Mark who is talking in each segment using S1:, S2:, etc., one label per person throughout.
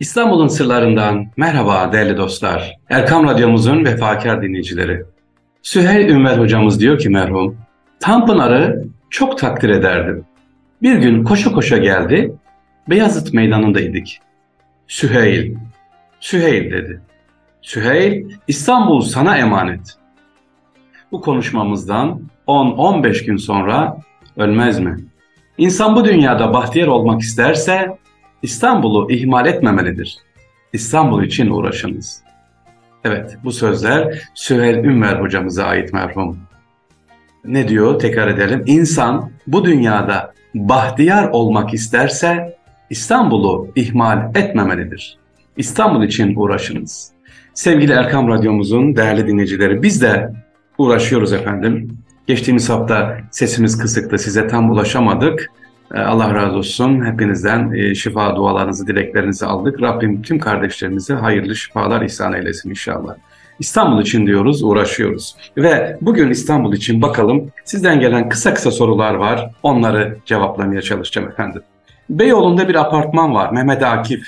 S1: İstanbul'un sırlarından merhaba değerli dostlar. Erkam Radyomuzun vefakar dinleyicileri. Süheyl Ünver hocamız diyor ki merhum, Tanpınar'ı çok takdir ederdim. Bir gün koşa koşa geldi, Beyazıt meydanındaydık. Süheyl, Süheyl dedi. Süheyl, İstanbul sana emanet. Bu konuşmamızdan 10-15 gün sonra ölmez mi? İnsan bu dünyada bahtiyar olmak isterse İstanbul'u ihmal etmemelidir. İstanbul için uğraşınız. Evet bu sözler Süheyl Ünver hocamıza ait merhum. Ne diyor tekrar edelim. İnsan bu dünyada bahtiyar olmak isterse İstanbul'u ihmal etmemelidir. İstanbul için uğraşınız. Sevgili Erkam Radyomuzun değerli dinleyicileri biz de uğraşıyoruz efendim. Geçtiğimiz hafta sesimiz kısıktı size tam ulaşamadık. Ee, Allah razı olsun. Hepinizden e, şifa dualarınızı, dileklerinizi aldık. Rabbim tüm kardeşlerimize hayırlı şifalar ihsan eylesin inşallah. İstanbul için diyoruz, uğraşıyoruz. Ve bugün İstanbul için bakalım sizden gelen kısa kısa sorular var. Onları cevaplamaya çalışacağım efendim. Beyoğlu'nda bir apartman var. Mehmet Akif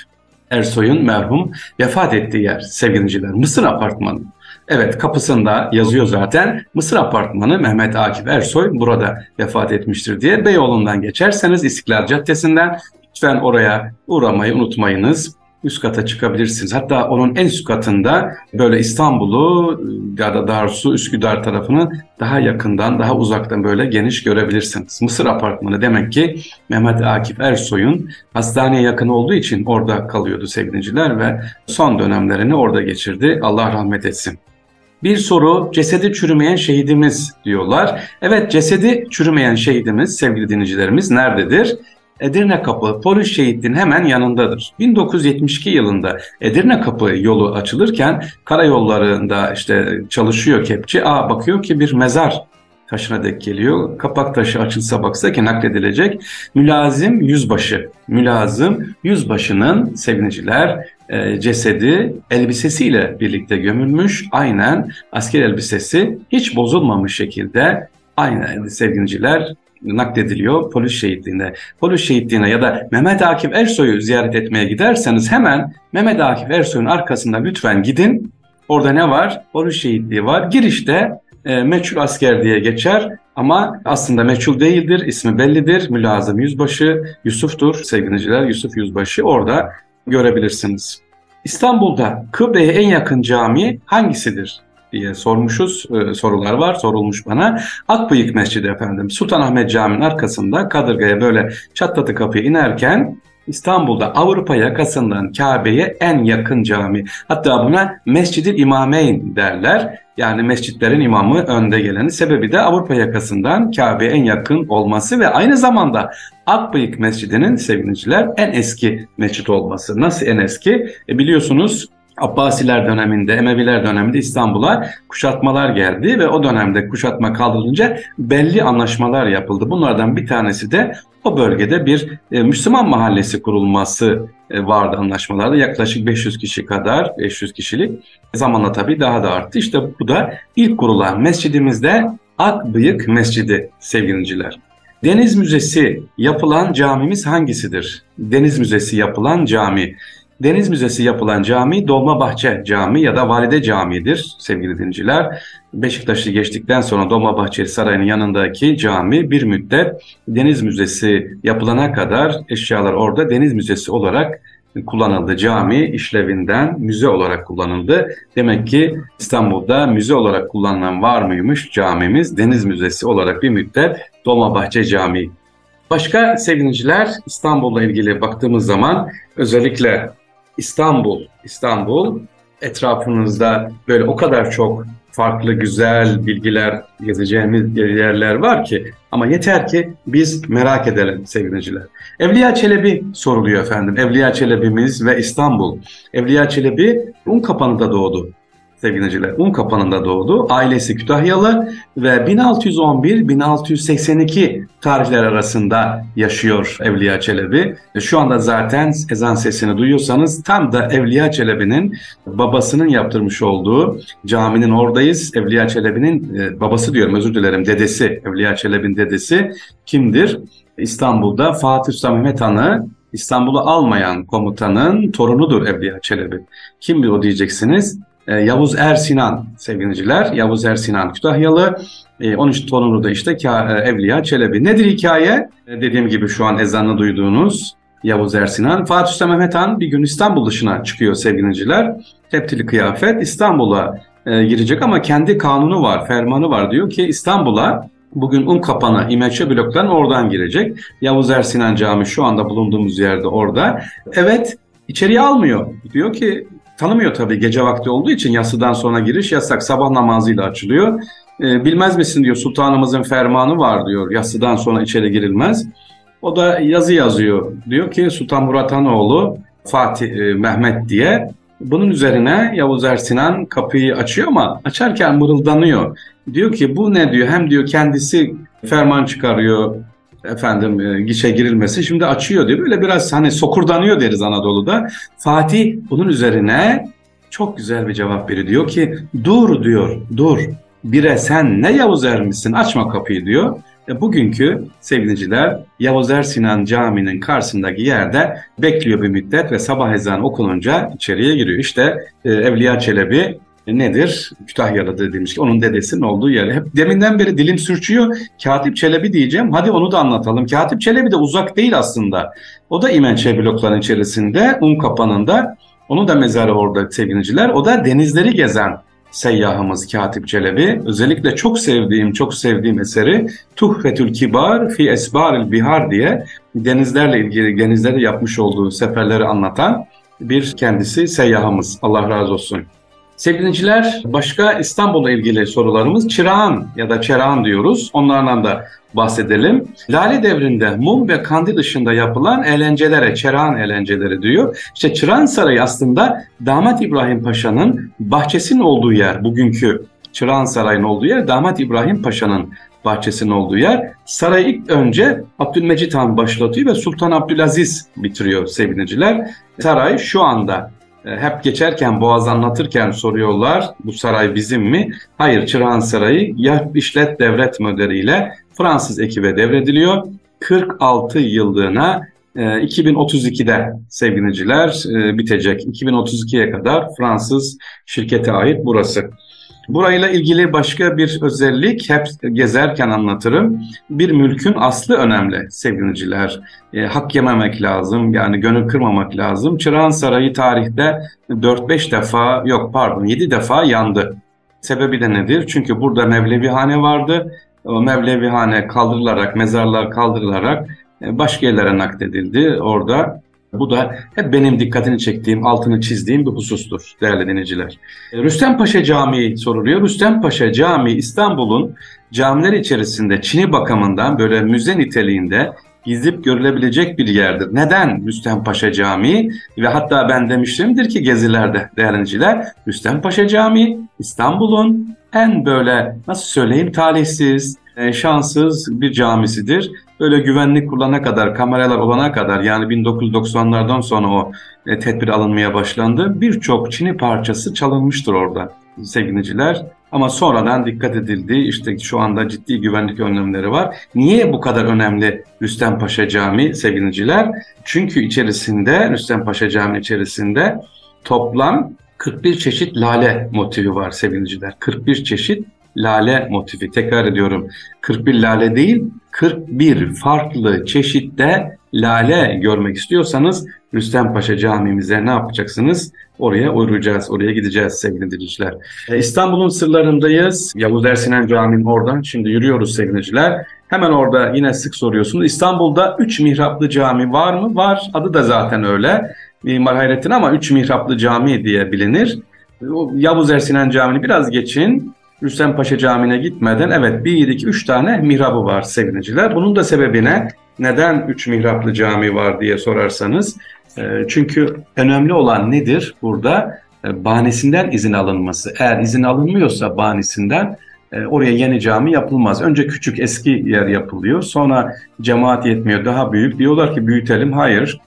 S1: Ersoy'un merhum vefat ettiği yer sevgiliciler. Mısır apartmanı. Evet kapısında yazıyor zaten Mısır Apartmanı Mehmet Akif Ersoy burada vefat etmiştir diye. Beyoğlu'ndan geçerseniz İstiklal Caddesi'nden lütfen oraya uğramayı unutmayınız üst kata çıkabilirsiniz. Hatta onun en üst katında böyle İstanbul'u ya da Darsu, Üsküdar tarafını daha yakından, daha uzaktan böyle geniş görebilirsiniz. Mısır apartmanı demek ki Mehmet Akif Ersoy'un hastaneye yakın olduğu için orada kalıyordu sevgiliciler ve son dönemlerini orada geçirdi. Allah rahmet etsin. Bir soru cesedi çürümeyen şehidimiz diyorlar. Evet cesedi çürümeyen şehidimiz sevgili dinleyicilerimiz nerededir? Edirne Kapı polis şehitliğinin hemen yanındadır. 1972 yılında Edirne Kapı yolu açılırken karayollarında işte çalışıyor kepçi. Aa bakıyor ki bir mezar taşına dek geliyor. Kapak taşı açılsa baksa ki nakledilecek mülazim yüzbaşı. Mülazım yüzbaşının seviniciler e, cesedi elbisesiyle birlikte gömülmüş. Aynen asker elbisesi hiç bozulmamış şekilde aynen sevgiliciler naklediliyor polis şehitliğine. Polis şehitliğine ya da Mehmet Akif Ersoy'u ziyaret etmeye giderseniz hemen Mehmet Akif Ersoy'un arkasında lütfen gidin. Orada ne var? Polis şehitliği var. Girişte e, meçhul asker diye geçer ama aslında meçhul değildir. ismi bellidir. Mülazım Yüzbaşı Yusuf'tur sevgiliciler. Yusuf Yüzbaşı orada görebilirsiniz. İstanbul'da Kıble'ye en yakın cami hangisidir? diye sormuşuz. E, sorular var sorulmuş bana. Akbıyık Mescidi efendim. Sultanahmet Camii'nin arkasında Kadırga'ya böyle çatlatı kapıya inerken İstanbul'da Avrupa yakasından Kabe'ye en yakın cami. Hatta buna Mescid-i İmameyn derler. Yani mescitlerin imamı önde geleni. Sebebi de Avrupa yakasından Kabe'ye en yakın olması ve aynı zamanda Akbıyık Mescidi'nin sevgiliciler en eski mescit olması. Nasıl en eski? E biliyorsunuz Abbasiler döneminde, Emeviler döneminde İstanbul'a kuşatmalar geldi ve o dönemde kuşatma kaldırılınca belli anlaşmalar yapıldı. Bunlardan bir tanesi de o bölgede bir e, Müslüman mahallesi kurulması e, vardı anlaşmalarda. Yaklaşık 500 kişi kadar, 500 kişilik. Zamanla tabii daha da arttı. İşte bu da ilk kurulan mescidimizde Akbıyık Mescidi sevgiliciler. Deniz Müzesi yapılan camimiz hangisidir? Deniz Müzesi yapılan cami. Deniz Müzesi yapılan cami Dolmabahçe Cami ya da Valide Camii'dir sevgili dinciler. Beşiktaş'ı geçtikten sonra Dolmabahçe Sarayı'nın yanındaki cami bir müddet Deniz Müzesi yapılana kadar eşyalar orada Deniz Müzesi olarak kullanıldı. Cami işlevinden müze olarak kullanıldı. Demek ki İstanbul'da müze olarak kullanılan var mıymış camimiz? Deniz Müzesi olarak bir müddet Dolmabahçe Camii. Başka sevgiliciler İstanbul'la ilgili baktığımız zaman özellikle İstanbul, İstanbul etrafınızda böyle o kadar çok farklı güzel bilgiler yazacağımız yerler var ki ama yeter ki biz merak edelim sevgiliciler. Evliya Çelebi soruluyor efendim. Evliya Çelebi'miz ve İstanbul. Evliya Çelebi Unkapanı'da doğdu sevgiliciler. Un kapanında doğdu. Ailesi Kütahyalı ve 1611-1682 tarihler arasında yaşıyor Evliya Çelebi. Şu anda zaten ezan sesini duyuyorsanız tam da Evliya Çelebi'nin babasının yaptırmış olduğu caminin oradayız. Evliya Çelebi'nin e, babası diyorum özür dilerim dedesi Evliya Çelebi'nin dedesi kimdir? İstanbul'da Fatih Sultan Mehmet Han'ı İstanbul'u almayan komutanın torunudur Evliya Çelebi. Kimdir o diyeceksiniz? E, Yavuz Ersinan sevgiliciler. Yavuz Ersinan Kütahyalı. E, 13 torunu da işte e, Evliya Çelebi. Nedir hikaye? E, dediğim gibi şu an ezanını duyduğunuz Yavuz Ersinan. Fatih Sultan Mehmet Han bir gün İstanbul dışına çıkıyor sevgiliciler. Teptili kıyafet İstanbul'a e, girecek ama kendi kanunu var, fermanı var. Diyor ki İstanbul'a bugün un kapanı İmeçe bloktan oradan girecek. Yavuz Ersinan Camii şu anda bulunduğumuz yerde orada. Evet içeriye almıyor. Diyor ki tanımıyor tabii gece vakti olduğu için yasıdan sonra giriş yasak. Sabah namazıyla açılıyor. E, bilmez misin diyor sultanımızın fermanı var diyor. Yasıdan sonra içeri girilmez. O da yazı yazıyor. Diyor ki Sultan Murat Hanoğlu Fatih e, Mehmet diye. Bunun üzerine Yavuz Ersinan kapıyı açıyor ama açarken mırıldanıyor. Diyor ki bu ne diyor hem diyor kendisi ferman çıkarıyor efendim e, gişe girilmesi şimdi açıyor diyor. Böyle biraz hani sokurdanıyor deriz Anadolu'da. Fatih bunun üzerine çok güzel bir cevap veriyor. Diyor ki dur diyor dur bire sen ne Yavuz Er misin açma kapıyı diyor. E, bugünkü sevgiliciler Yavuz Er Camii'nin karşısındaki yerde bekliyor bir müddet ve sabah ezanı okununca içeriye giriyor. İşte e, Evliya Çelebi nedir? Kütahyalı dediğimiz ki onun dedesinin olduğu yer. Hep deminden beri dilim sürçüyor. Katip Çelebi diyeceğim. Hadi onu da anlatalım. Katip Çelebi de uzak değil aslında. O da İmençe blokların içerisinde, un kapanında. Onun da mezarı orada sevgiliciler. O da denizleri gezen seyyahımız Katip Çelebi. Özellikle çok sevdiğim, çok sevdiğim eseri Tuhfetül Kibar fi Esbaril Bihar diye denizlerle ilgili, denizlerde yapmış olduğu seferleri anlatan bir kendisi seyyahımız. Allah razı olsun. Sevgiliciler başka İstanbul'la ilgili sorularımız Çırağan ya da Çerağan diyoruz. Onlardan da bahsedelim. Lale devrinde mum ve kandil dışında yapılan eğlencelere, Çerağan eğlenceleri diyor. İşte Çırağan Sarayı aslında Damat İbrahim Paşa'nın bahçesinin olduğu yer. Bugünkü Çırağan Sarayı'nın olduğu yer Damat İbrahim Paşa'nın bahçesinin olduğu yer. Sarayı ilk önce Abdülmecit Han başlatıyor ve Sultan Abdülaziz bitiriyor sevgiliciler. Saray şu anda hep geçerken Boğaz anlatırken soruyorlar bu saray bizim mi? Hayır Çırağan Sarayı ya işlet devlet modeliyle Fransız ekibe devrediliyor. 46 yıllığına 2032'de e, sevgiliciler e, bitecek. 2032'ye kadar Fransız şirkete ait burası. Burayla ilgili başka bir özellik hep gezerken anlatırım. Bir mülkün aslı önemli sevgiliciler. E, hak yememek lazım yani gönül kırmamak lazım. Çırağan Sarayı tarihte 4-5 defa yok pardon 7 defa yandı. Sebebi de nedir? Çünkü burada Mevlevihane vardı. O Mevlevihane kaldırılarak, mezarlar kaldırılarak e, başka yerlere nakledildi. Orada bu da hep benim dikkatini çektiğim, altını çizdiğim bir husustur değerli dinleyiciler. E, Rüstem Paşa Camii soruluyor. Rüstem Paşa Camii İstanbul'un camiler içerisinde Çin'i bakımından böyle müze niteliğinde gizip görülebilecek bir yerdir. Neden Rüstem Paşa Camii? Ve hatta ben demiştimdir ki gezilerde değerliciler Rüstem Paşa Camii İstanbul'un en böyle nasıl söyleyeyim talihsiz, şanssız bir camisidir. Böyle güvenlik kullanana kadar, kameralar olana kadar yani 1990'lardan sonra o e, tedbir alınmaya başlandı. Birçok Çin'i parçası çalınmıştır orada sevgiliciler. Ama sonradan dikkat edildi. İşte şu anda ciddi güvenlik önlemleri var. Niye bu kadar önemli Rüstem Paşa Camii sevgiliciler? Çünkü içerisinde Rüstem Paşa Camii içerisinde toplam 41 çeşit lale motivi var sevgiliciler. 41 çeşit lale motifi. Tekrar ediyorum 41 lale değil 41 farklı çeşitte lale görmek istiyorsanız Rüstem Paşa Camimize ne yapacaksınız? Oraya uğrayacağız, oraya gideceğiz sevgili dinleyiciler. E, İstanbul'un sırlarındayız. Yavuz Ersinen Camii'nin oradan şimdi yürüyoruz sevgili. Hemen orada yine sık soruyorsunuz. İstanbul'da 3 mihraplı cami var mı? Var. Adı da zaten öyle. Mimar Hayrettin ama 3 mihraplı cami diye bilinir. Yavuz Ersinen Camii'ni biraz geçin. Rüstem Paşa Camii'ne gitmeden evet 1, 2, 3 tane mihrabı var sevgiliciler. Bunun da sebebine neden 3 mihraplı cami var diye sorarsanız e, çünkü önemli olan nedir burada? E, bahanesinden izin alınması. Eğer izin alınmıyorsa bahanesinden e, oraya yeni cami yapılmaz. Önce küçük eski yer yapılıyor. Sonra cemaat yetmiyor daha büyük. Diyorlar ki büyütelim. Hayır.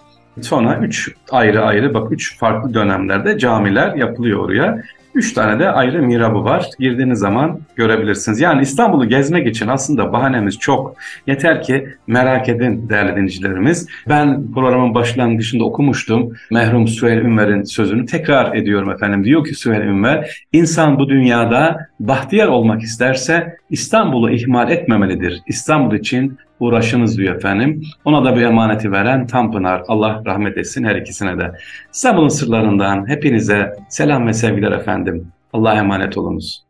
S1: Sonra üç ayrı ayrı bak üç farklı dönemlerde camiler yapılıyor oraya. Üç tane de ayrı mirabı var. Girdiğiniz zaman görebilirsiniz. Yani İstanbul'u gezmek için aslında bahanemiz çok. Yeter ki merak edin değerli dinleyicilerimiz. Ben programın başlangıcında okumuştum. Merhum Süheyl Ünver'in sözünü tekrar ediyorum efendim. Diyor ki Süheyl Ünver, insan bu dünyada bahtiyar olmak isterse İstanbul'u ihmal etmemelidir. İstanbul için uğraşınız diyor efendim. Ona da bir emaneti veren Tanpınar. Allah rahmet etsin her ikisine de. İstanbul'un sırlarından hepinize selam ve sevgiler efendim. Allah'a emanet olunuz.